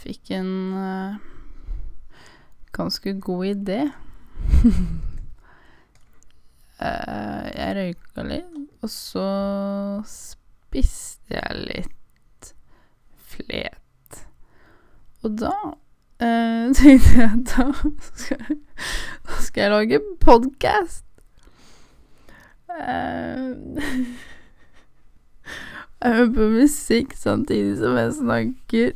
fikk en uh, ganske god idé. uh, jeg røyka litt, og så spiste jeg litt flet. Og da uh, tenkte jeg at da skal, jeg- da skal jeg lage podkast. jeg hører på musikk samtidig som jeg snakker.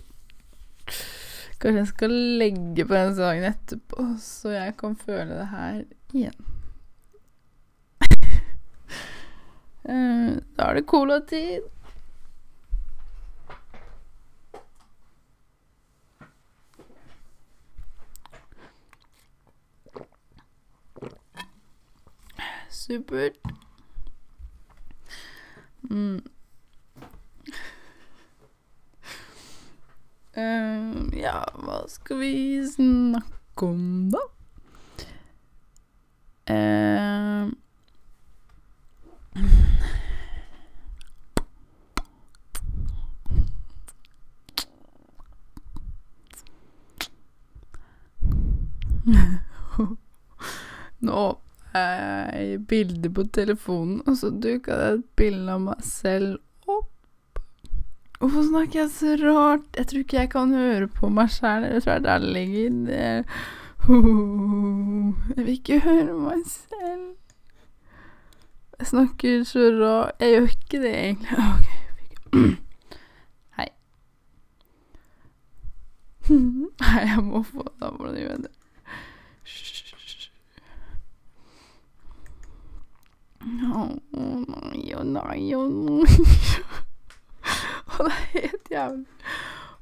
Kanskje jeg skal legge på den sangen etterpå, så jeg kan føle det her igjen. Eh, Da er det cola-tid. Supert. Mm. Eh, ja, hva skal vi snakke om, da? Uh, Nå er jeg bilde på telefonen, og så dukka det et bilde av meg selv. Hvorfor snakker jeg så rart? Jeg tror ikke jeg kan høre på meg sjæl. Jeg tror det er der det ligger. Det- Jeg vil ikke høre meg selv. Jeg snakker så rart Jeg gjør ikke det, egentlig. Ok. Hei. Nei, jeg må få Da må du gjøre det. Å nei, å nei, å nei. Å, det er helt jævlig.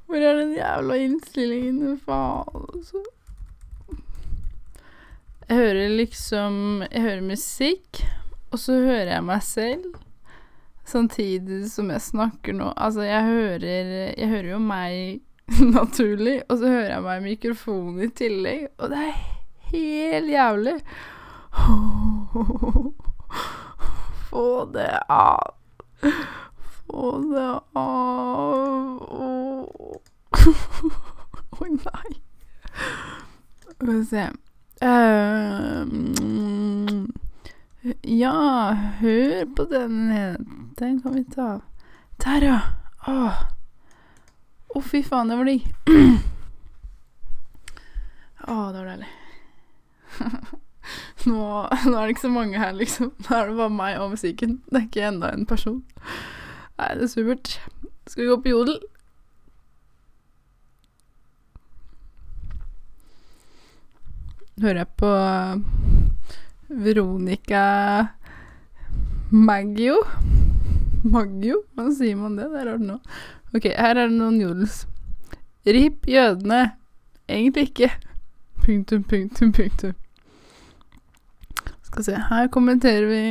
Hvor er den jævla innstillingen? Faen, altså. Jeg hører liksom Jeg hører musikk, og så hører jeg meg selv. Samtidig som jeg snakker nå. Altså, jeg hører Jeg hører jo meg naturlig, og så hører jeg meg i mikrofonen i tillegg, og det er helt jævlig. Få det av. Det av. Å nei. Skal vi se. Mm, ja, hør på den. Den kan vi ta. Der, ja. Åh. oh, fy faen, det var digg. Å, det var deilig. nå, nå er det ikke så mange her, liksom. Nå er det bare meg og musikken. Det er ikke enda en person. Nei, det er supert. Skal vi gå på jodel? Hører jeg på Veronica Maggio? Maggio? Hvordan sier man det? Det er rart nå. Ok, her er det noen jodels. Rip jødene. Egentlig ikke. Punktum, punktum, punktum. Skal se, her kommenterer vi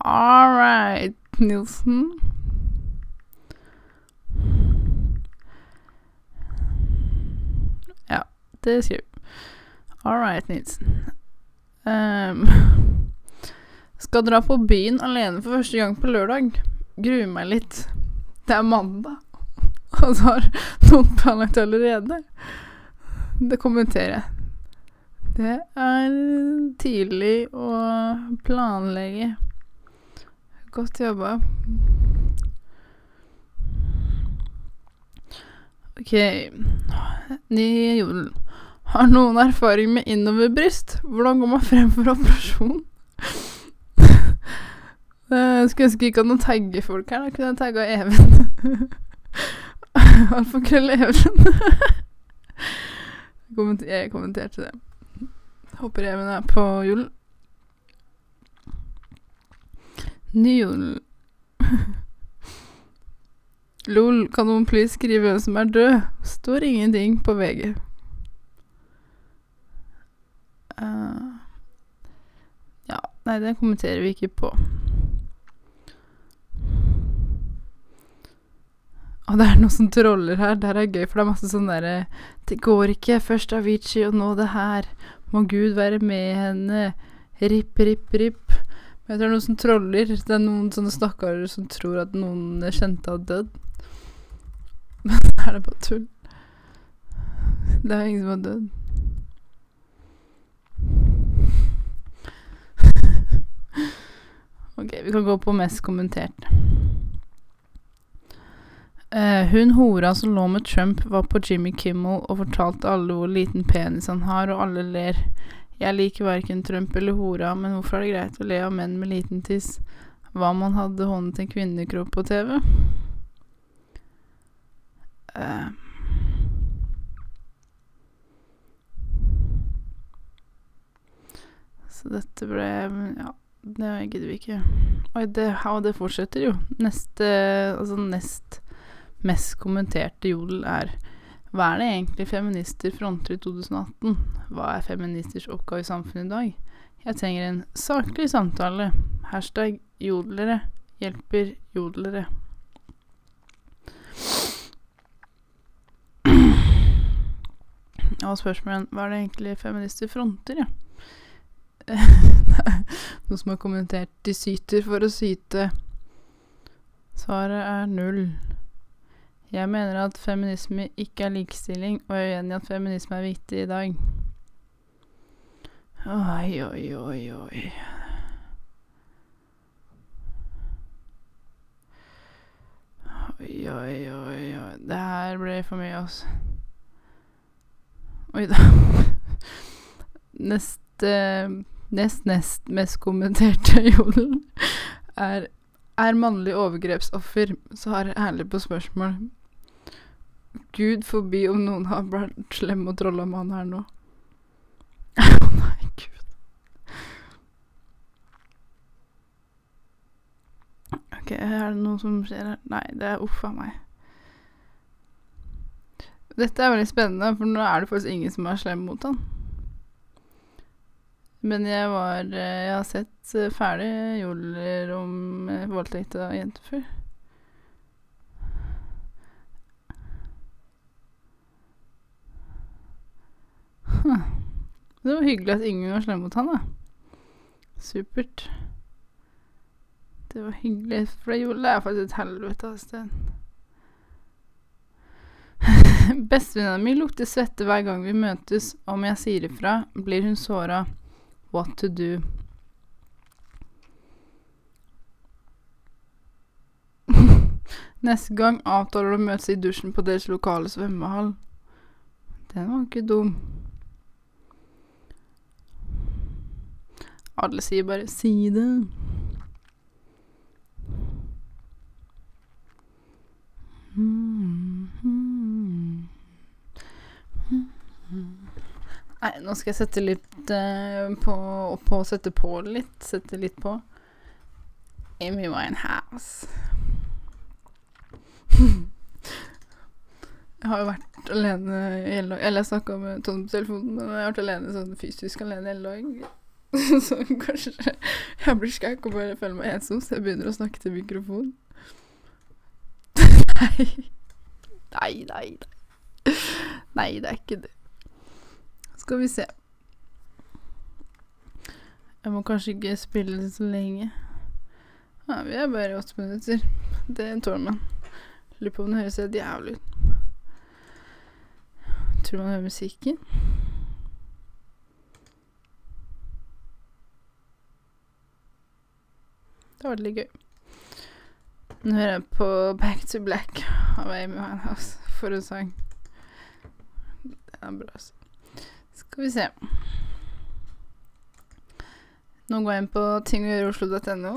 All right, Nilsen. Ja, det sier vi. All right, Nilsen. Um, skal dra på byen alene for første gang på lørdag. Gruer meg litt. Det er mandag, og så har noen planlagt allerede. Det kommenterer jeg. Det er tidlig å planlegge. Godt jobba. Ok, ny jodel. Har noen erfaring med innoverbryst? Hvordan går man frem for operasjon? Eh, Skulle ønske ikke hadde noen tagge folk her. Da kunne jeg tagga Even. Alfakrøll Even. Jeg kommenterte det. Håper Even er på jodel. Ny jodel. Lol, kan noen please skrive hvem som er død? Står ingenting på VG. Uh, ja, nei, det kommenterer vi ikke på. Og det er noen som troller her. Det her er gøy, for det er masse sånn derre Det går ikke. Først Avicii, og nå det her. Må Gud være med henne. Ripp, ripp, ripp. Jeg tror det er noen som troller. Det er noen sånne stakkarer som tror at noen kjente har dødd. Men er det bare tull. Det er ingen som har dødd. ok, vi kan gå på mest kommentert. Uh, hun hora som lå med Trump, var på Jimmy Kimmel og fortalte alle hvor liten penis han har, og alle ler. Jeg liker verken Trump eller hora, men hvorfor er det greit å le av menn med liten tiss? Hva om han hadde håndet en kvinnekropp på TV? Uh. Så dette ble Ja, det gidder vi ikke. Oi, det, og det fortsetter jo. Neste Altså nest mest kommenterte jodel er Hva er det egentlig feminister fronter i 2018? Hva er feministers oppgave i samfunnet i dag? Jeg trenger en saklig samtale. Hashtag jodlere hjelper jodlere. Og spørsmålet hva er det egentlig feminister fronter, ja? Noen som har kommentert 'de syter for å syte'. Svaret er null. Jeg mener at feminisme ikke er likestilling, og jeg er uenig i at feminisme er viktig i dag. Oi, oi, oi, oi. Oi, oi, oi, oi. Det her ble for mye, altså. Oi da. Neste Nest nest mest kommenterte jodel er Er mannlig overgrepsoffer. Så har jeg ærlig på spørsmål. Gud forbi om noen har vært slem mot han her nå. Å nei, gud. Ok, er det noe som skjer her? Nei, det er uff a meg. Dette er veldig spennende, for nå er det faktisk ingen som er slem mot han. Men jeg var Jeg har sett ferdig joler om voldtekt av jenter før. Det var hyggelig at ingen var slem mot han, da. Supert. Det var hyggelig, for jodel er faktisk et helvete av sted. Bestevenninna mi lukter svette hver gang vi møtes. Om jeg sier ifra, blir hun såra. What to do? Neste gang avtaler du å møtes i dusjen på deres lokale svømmehall. Den var ikke dum. Alle sier bare 'si det'. Nei, nå skal jeg sette litt uh, på, på Sette på litt. Sette litt på. Amy Winehouse. jeg har jo vært alene hele dag. Eller jeg snakka med Tone på telefonen, men jeg har vært alene sånn fysisk alene hele dag. så kanskje jeg blir skakk og bare føler meg ensom, så jeg begynner å snakke til mikrofon. nei. Nei, nei, nei. Nei, det er ikke det. Skal vi se. Jeg må kanskje ikke spille det så lenge. Ja, vi er bare i åtte minutter. Det tåler man. Lurer på om det høres helt jævlig ut. Tror man hører musikken. Det var veldig gøy. Nå hører jeg på Back to Black av Amy Winehouse for en sang. Den er bra, altså. Skal vi se. Nå går jeg inn på ting å gjøre oslo.no.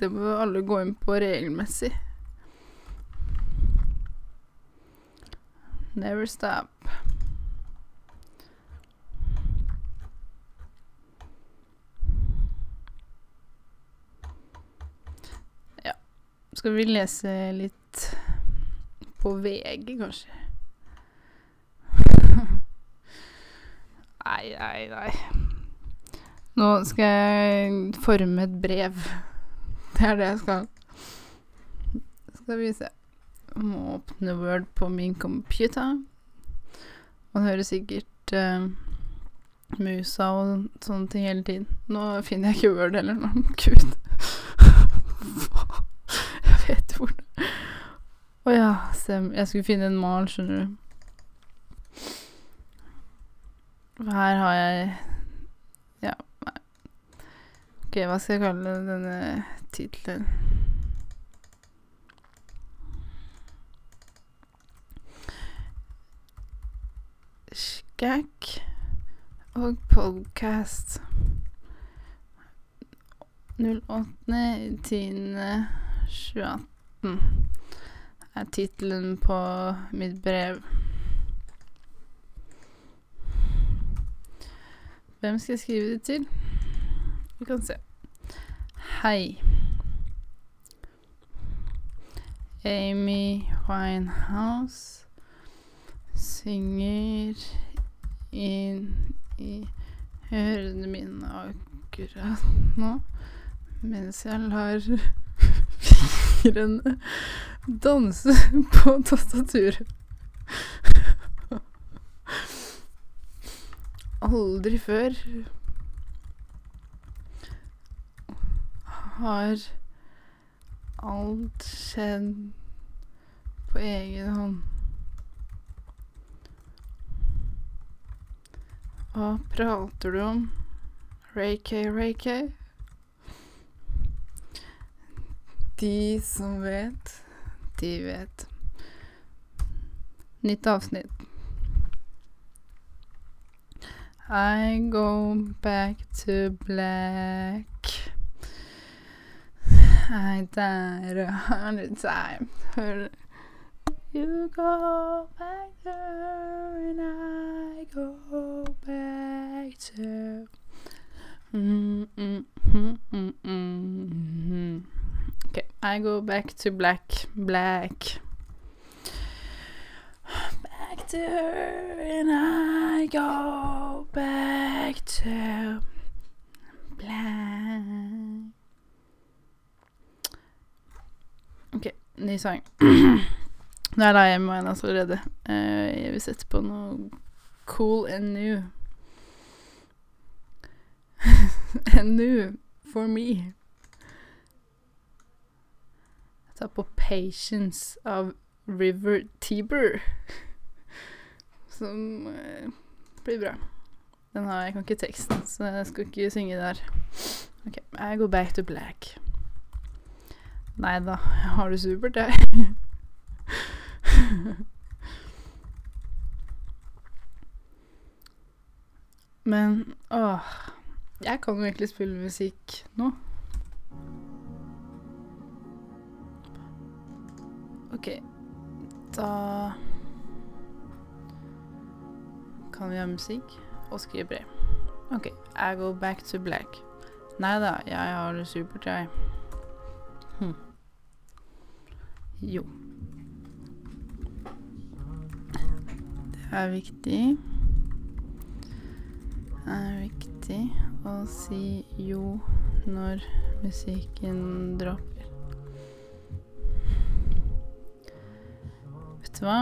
Det må alle, gå inn på regelmessig. Never stop. Skal vi lese litt på VG, kanskje? Nei, nei, nei. Nå skal jeg forme et brev. Det er det jeg skal. Skal vi se. Må åpne Word på min computer. Man hører sikkert uh, musa og sånne ting hele tiden. Nå finner jeg ikke Word heller nå. Gud. jeg vet hvor Å ja, stem. Jeg skulle finne en mal, skjønner du. Her har jeg Ja, nei. Ok, hva skal jeg kalle denne tittelen? Skækk og podcast. 08.10.2018 er tittelen på mitt brev. Hvem skal jeg skrive det til? Vi kan se. Hei. Amy Winehouse synger inn i ørene mine akkurat nå mens jeg lar fingrene danse på tastaturet. Aldri før har alt skjedd på egen hånd. Hva prater du om? Ray K, Ray K? De som vet, de vet. Nytt avsnitt. I go back to black. I died a hundred times. You go back there and I go back to. Mm, mm, mm, mm. I go back to black, black. Back to her and I go back to black. Ok, ny sang. Nå er lei meg igjen allerede. Uh, jeg vil sette på noe cool and new. and new for me. Tar på Patience av River Tiber. Som eh, blir bra. Den har jeg kan ikke teksten, så jeg skal ikke synge der. Ok, I go back to black. Nei da, jeg har det supert, jeg. Men åh Jeg kan jo egentlig spille musikk nå. OK. Da kan vi ha musikk og skrive brev. OK. I go back to black. Nei da, jeg har det supert, jeg. Hm. Jo. Det er viktig Det er viktig å si jo når musikken dropper. Vet du hva?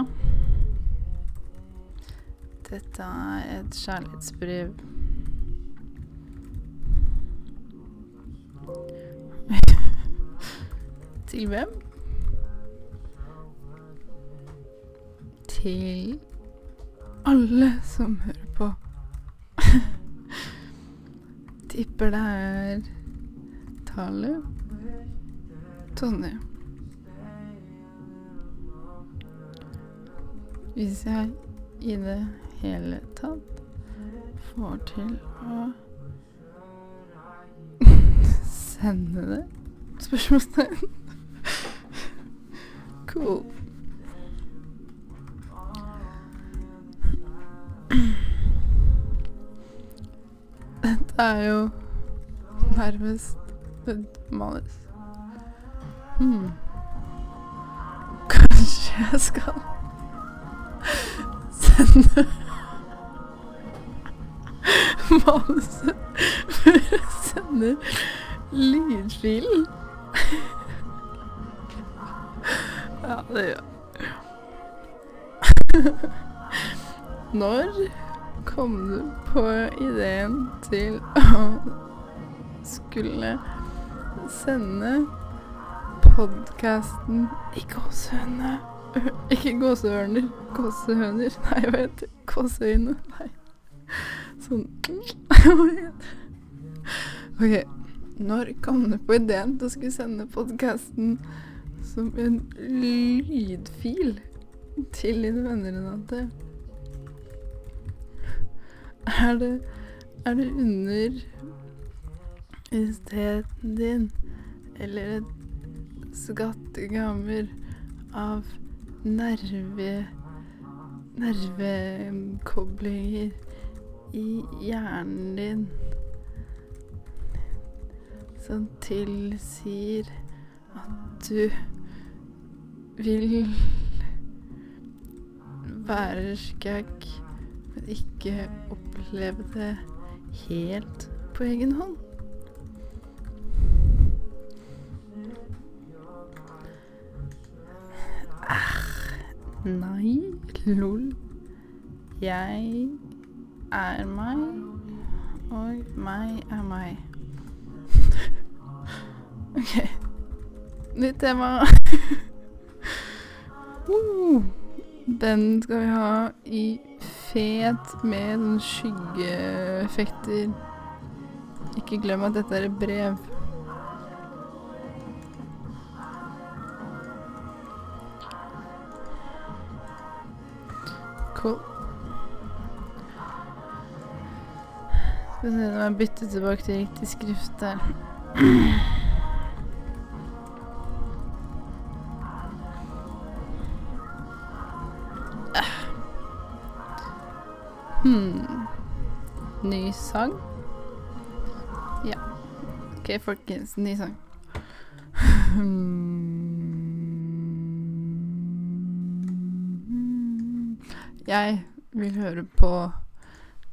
Dette er et kjærlighetsbrev. Til hvem? Til alle som hører på. Tipper det er tale. Tonje. Hvis jeg i det hele tatt får til å sende det? Spørsmålstegn. Cool. Dette er jo nærmest manus. Hmm. Kanskje jeg skal sende manuset sender lydfilen. Ja, det gjør. Når kom du på ideen til å skulle sende podkasten i gåsehudene Ikke gåsehørner. Gåsehøner. Nei, hva heter det? Gåseøyne. Nei. Sånn OK. Når kom du på ideen til å skulle sende podkasten som en lydfil til dine venner, Renate? Er det Er det under isteden din eller et skattekammer av nerve nervekoblinger i hjernen din som tilsier at du vil være skakk, men ikke oppleve det helt på egen hånd. Nei, lol. Jeg er meg, og meg er meg. OK. Nytt tema. uh, den skal vi ha i fet med sånn skyggeeffekter. Ikke glem at dette er et brev. Skal vi se må jeg bytter tilbake til riktig skrift der. Hmm. Ny sang? Ja. OK, folkens. Ny sang. Jeg vil høre på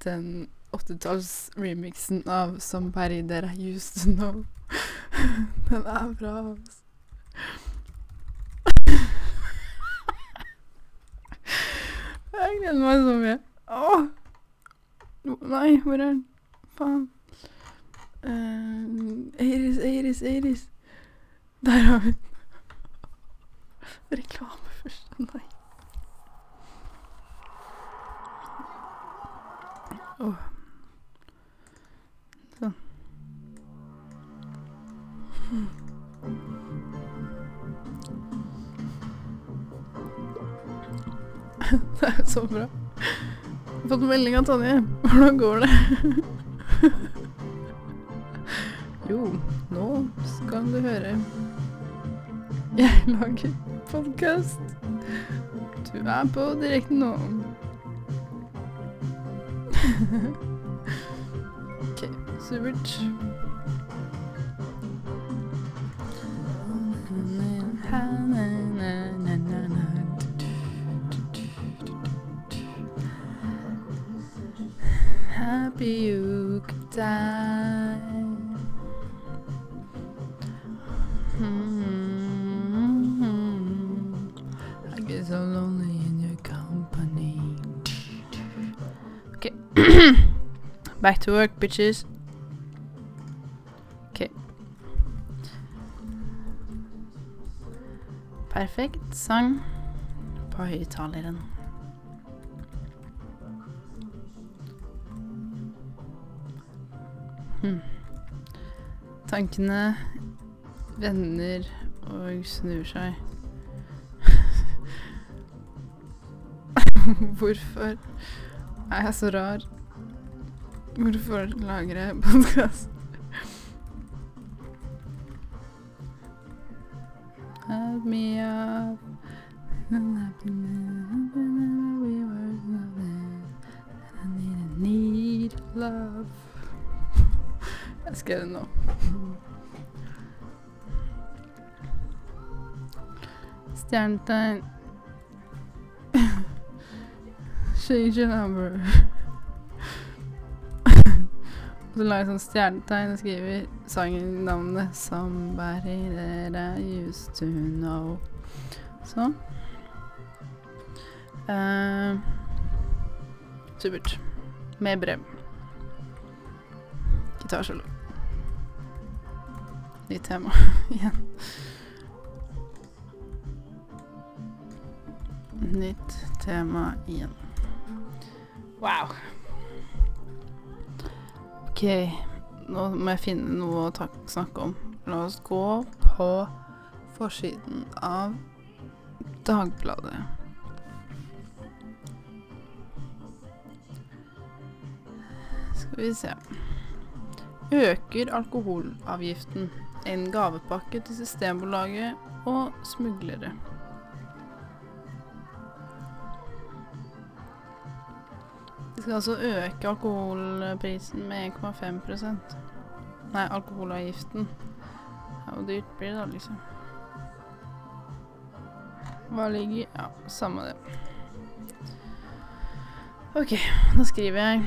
den 80-talls-remixen av 'Somebody That I Used To Know'. Den er bra, altså. Jeg gleder meg så mye. Åh! Nei, hvor er den? Faen. Uh, Eiris, Eiris, Iris. Der har vi den. Reklame først. Nei. Åh. Det er så bra. Jeg har fått melding av Tonje. Hvordan går det? jo, nå skal du høre. Jeg lager podkast. Du er på direkten nå. OK, supert. Back to work, bitches. OK. Perfekt sang på høyttaleren. Hmm. Tankene vender og snur seg. Hvorfor er jeg så rar? Hvorfor lager jeg podkast? Jeg skrev det nå. Stjernetegn Change your number. Og så la jeg sånn stjernetegn og skriver sangnavnet 'Somebody that I used to know'. Sånn. Uh, supert. Med brev. Gitarsolo. Nytt tema igjen. nytt tema igjen. Wow. OK, nå må jeg finne noe å snakke om. La oss gå på forsiden av Dagbladet. Skal vi se Øker alkoholavgiften. En gavepakke til Systembolaget og smuglere. Skal altså øke alkoholprisen med 1,5% Nei, alkoholavgiften. Ja, Hvor dyrt blir det da, liksom? Hva ligger Ja, samme det. OK, da skriver jeg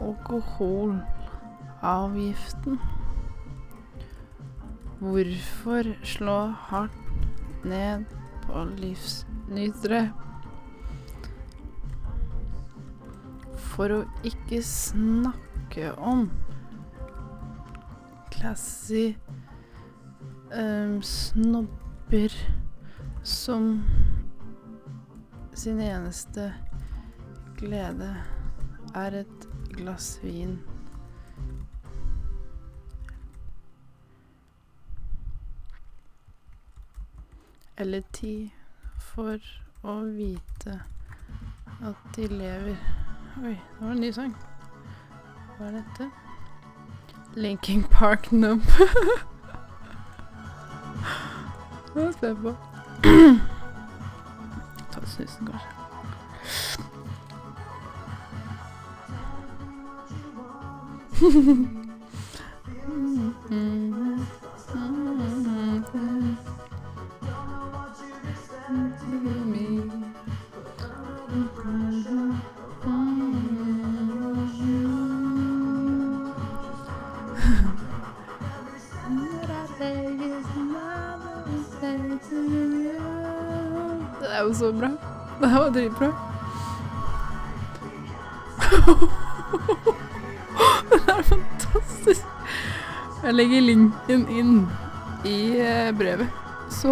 alkoholavgiften. Hvorfor slå hardt ned på livsnytere? For å ikke snakke om classy um, snobber som sin eneste glede er et glass vin. Eller ti for å vite at de lever Oi, det var en ny sang. Hva er dette? Linking Park Numb. Nå er jeg spent på. Ta snusen, kanskje.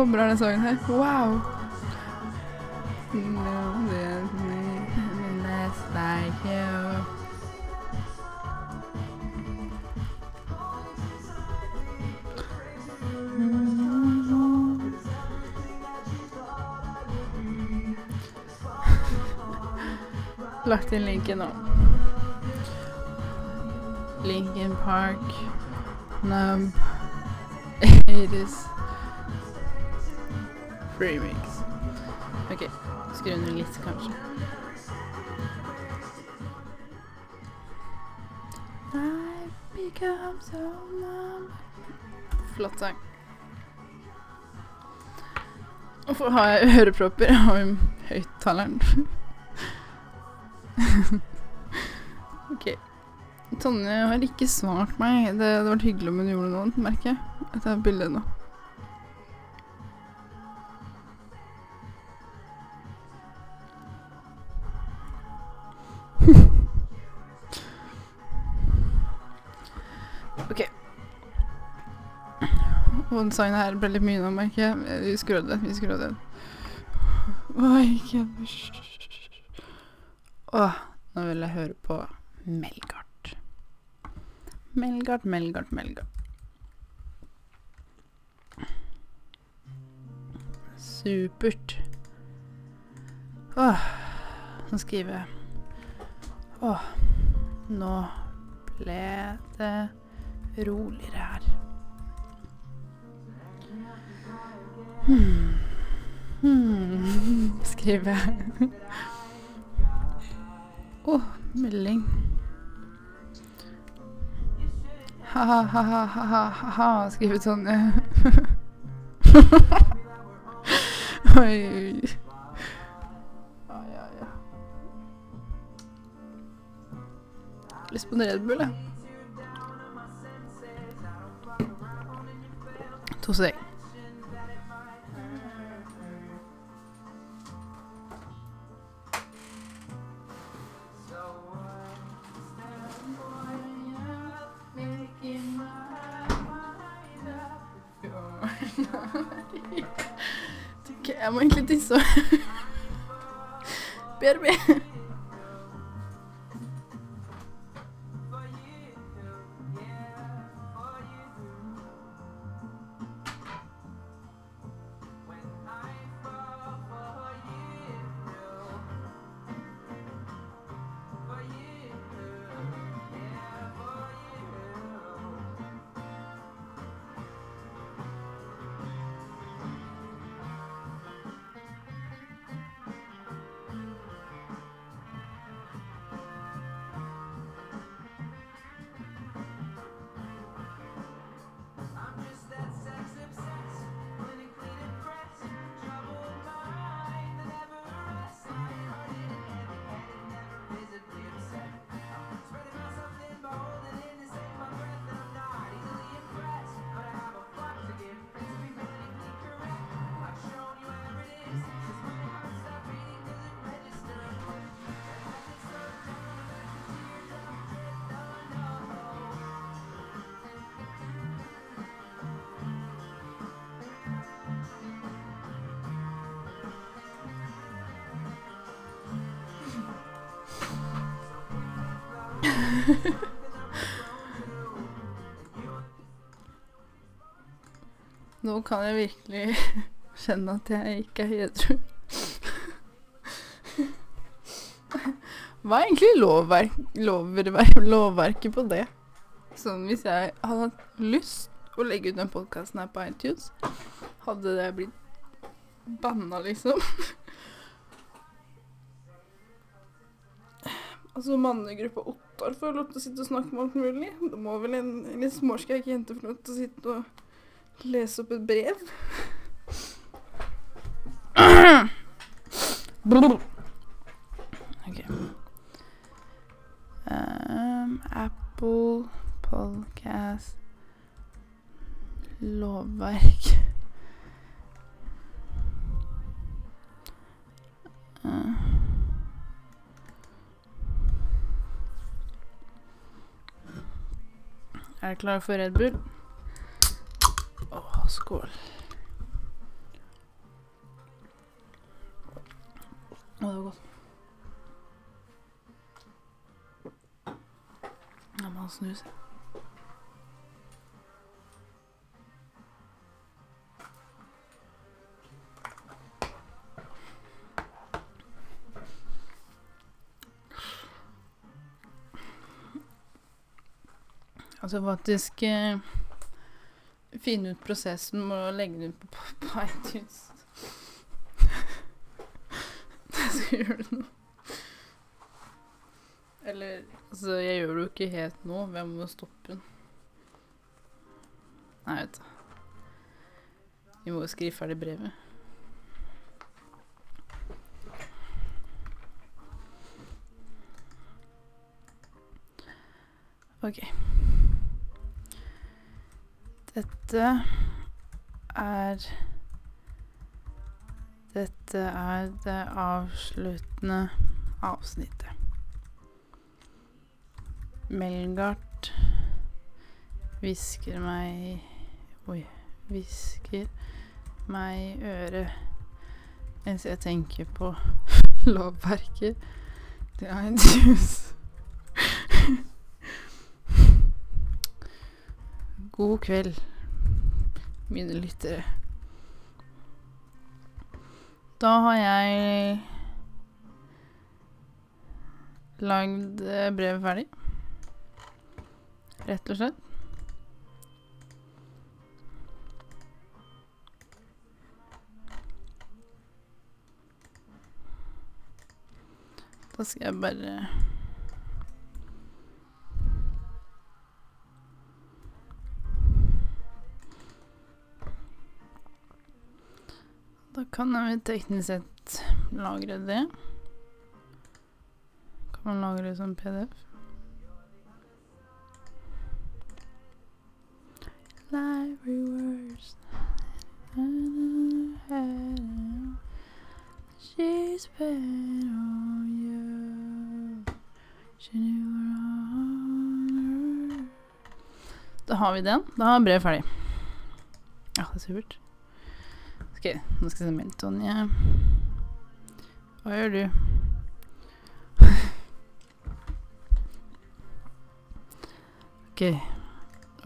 Så bra den sangen her. Wow. No, there's nothing less like you. Lagt inn linken nå. Linkin Park, Nub, 80s, Remix. OK, skru ned litt, kanskje. So. Flott sang. Hvorfor har jeg ørepropper? Jeg har jo høyttaleren. OK. Tonje har ikke svart meg. Det hadde vært hyggelig om hun gjorde noe, merker jeg. Jeg bildet bilde nå. Den sangen her ble litt mye nå, merker jeg. Vi skrur av den. Vi skrur av den. Åh, nå vil jeg høre på Melgard. Melgard, Melgard, Melgard. Supert. Åh, nå skriver jeg. Åh, nå ble det roligere Hmm. Hmm. Skriver jeg. Å, oh, melding. Ha-ha-ha-ha-ha-ha, skriver Tonje. Oi, oi. Ja, ja. Lyst på en Red Bull, jeg. To steg. Jeg må egentlig tisse. BRB. Nå kan jeg virkelig kjenne at jeg ikke er edru. Hva er egentlig lovverk, lovverk, lovverket på det? Sånn hvis jeg hadde hatt lyst å legge ut den podkasten her på iTunes, hadde det blitt banna, liksom? altså, mannegruppa Ottar å lov til å sitte og snakke med alt mulig. Da må vel en litt småskreik jente få lov til å sitte og lese opp et brev? OK. Um, Apple Podcast Lovverk Er du klar for Red Bull? Åh, skål. Å, det var godt. Jeg må snuse. Altså faktisk eh, finne ut prosessen med å legge den ut på, på, iTunes. Jeg skal gjøre det nå. Eller Altså, jeg gjør det jo ikke helt nå. Hvem må stoppe den? Nei, vet du. Vi må jo skrive ferdig brevet. OK. Dette er Dette er det avsluttende avsnittet. Melgard hvisker meg Oi. Hvisker meg i øret mens jeg tenker på lovverket til iTunes. God kveld, mine lyttere. Da har jeg lagd eh, brevet ferdig. Rett og slett. Da skal jeg bare Da kan jeg vel teknisk sett lagre det. Kan man lagre det som PDF? She's been on you. Da har vi den. Da er brevet ferdig. Ja, det er supert. Ok, nå skal jeg se min Tonje. Hva gjør du? ok.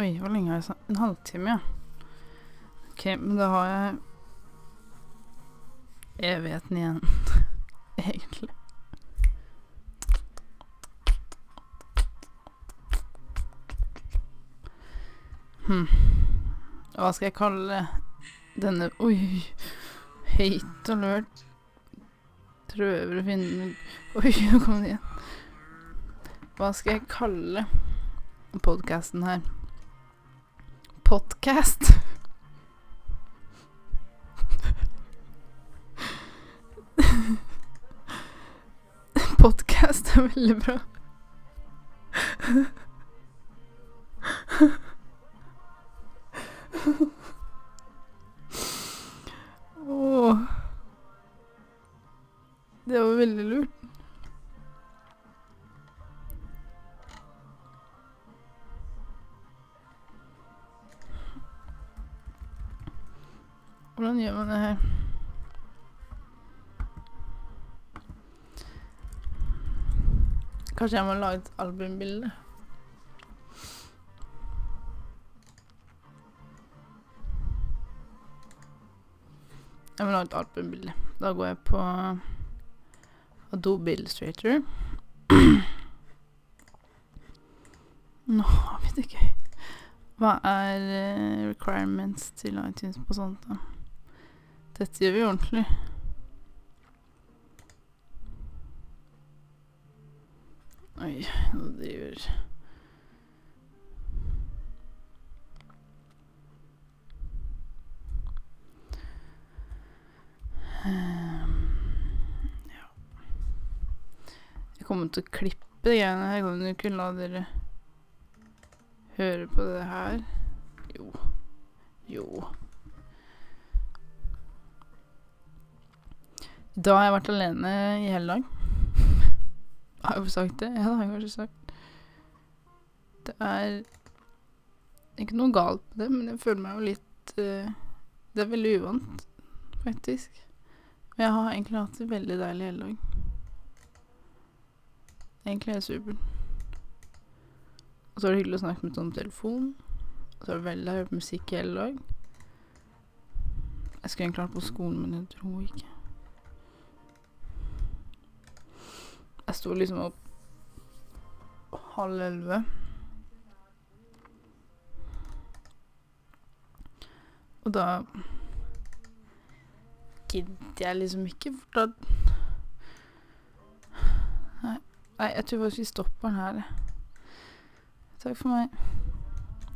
Oi, hvor lenge har jeg sagt? En halvtime, ja. Ok, men da har jeg evigheten igjen, egentlig. Hm. Hva skal jeg kalle denne Oi, høyt og lørt. Prøver å finne Oi, nå kom det igjen. Hva skal jeg kalle podkasten her? Podcast? Podcast er veldig bra. Åh. Det var veldig lurt. Hvordan gjør man det her? Kanskje jeg må lage et albumbilde? Et albumbilde. Da går jeg på Adobe Illustrator. Nå, har vi det gøy. Hva er eh, requirements til iTunes på sånt, da? Dette gjør vi ordentlig. Oi, nå driver Ehm, Ja. Å klippe de greiene her. Kan du ikke la dere høre på det her. Jo. Jo. Da har jeg vært alene i hele dag. Har jeg sagt det? Ja, det har jeg kanskje sagt. Det er ikke noe galt med det, men jeg føler meg jo litt uh, Det er veldig uvant, faktisk. Men jeg har egentlig hatt det veldig deilig hele dag. Egentlig er det supert. Og så er det hyggelig å snakke med sånn telefon. Og så er det veldig å høre på musikk hele dag. Jeg skulle egentlig vært på skolen, men jeg tror ikke. Jeg sto liksom opp halv elleve. Og da gidder jeg liksom ikke, for da nei jeg tror faktisk vi stopper den her. Takk for meg.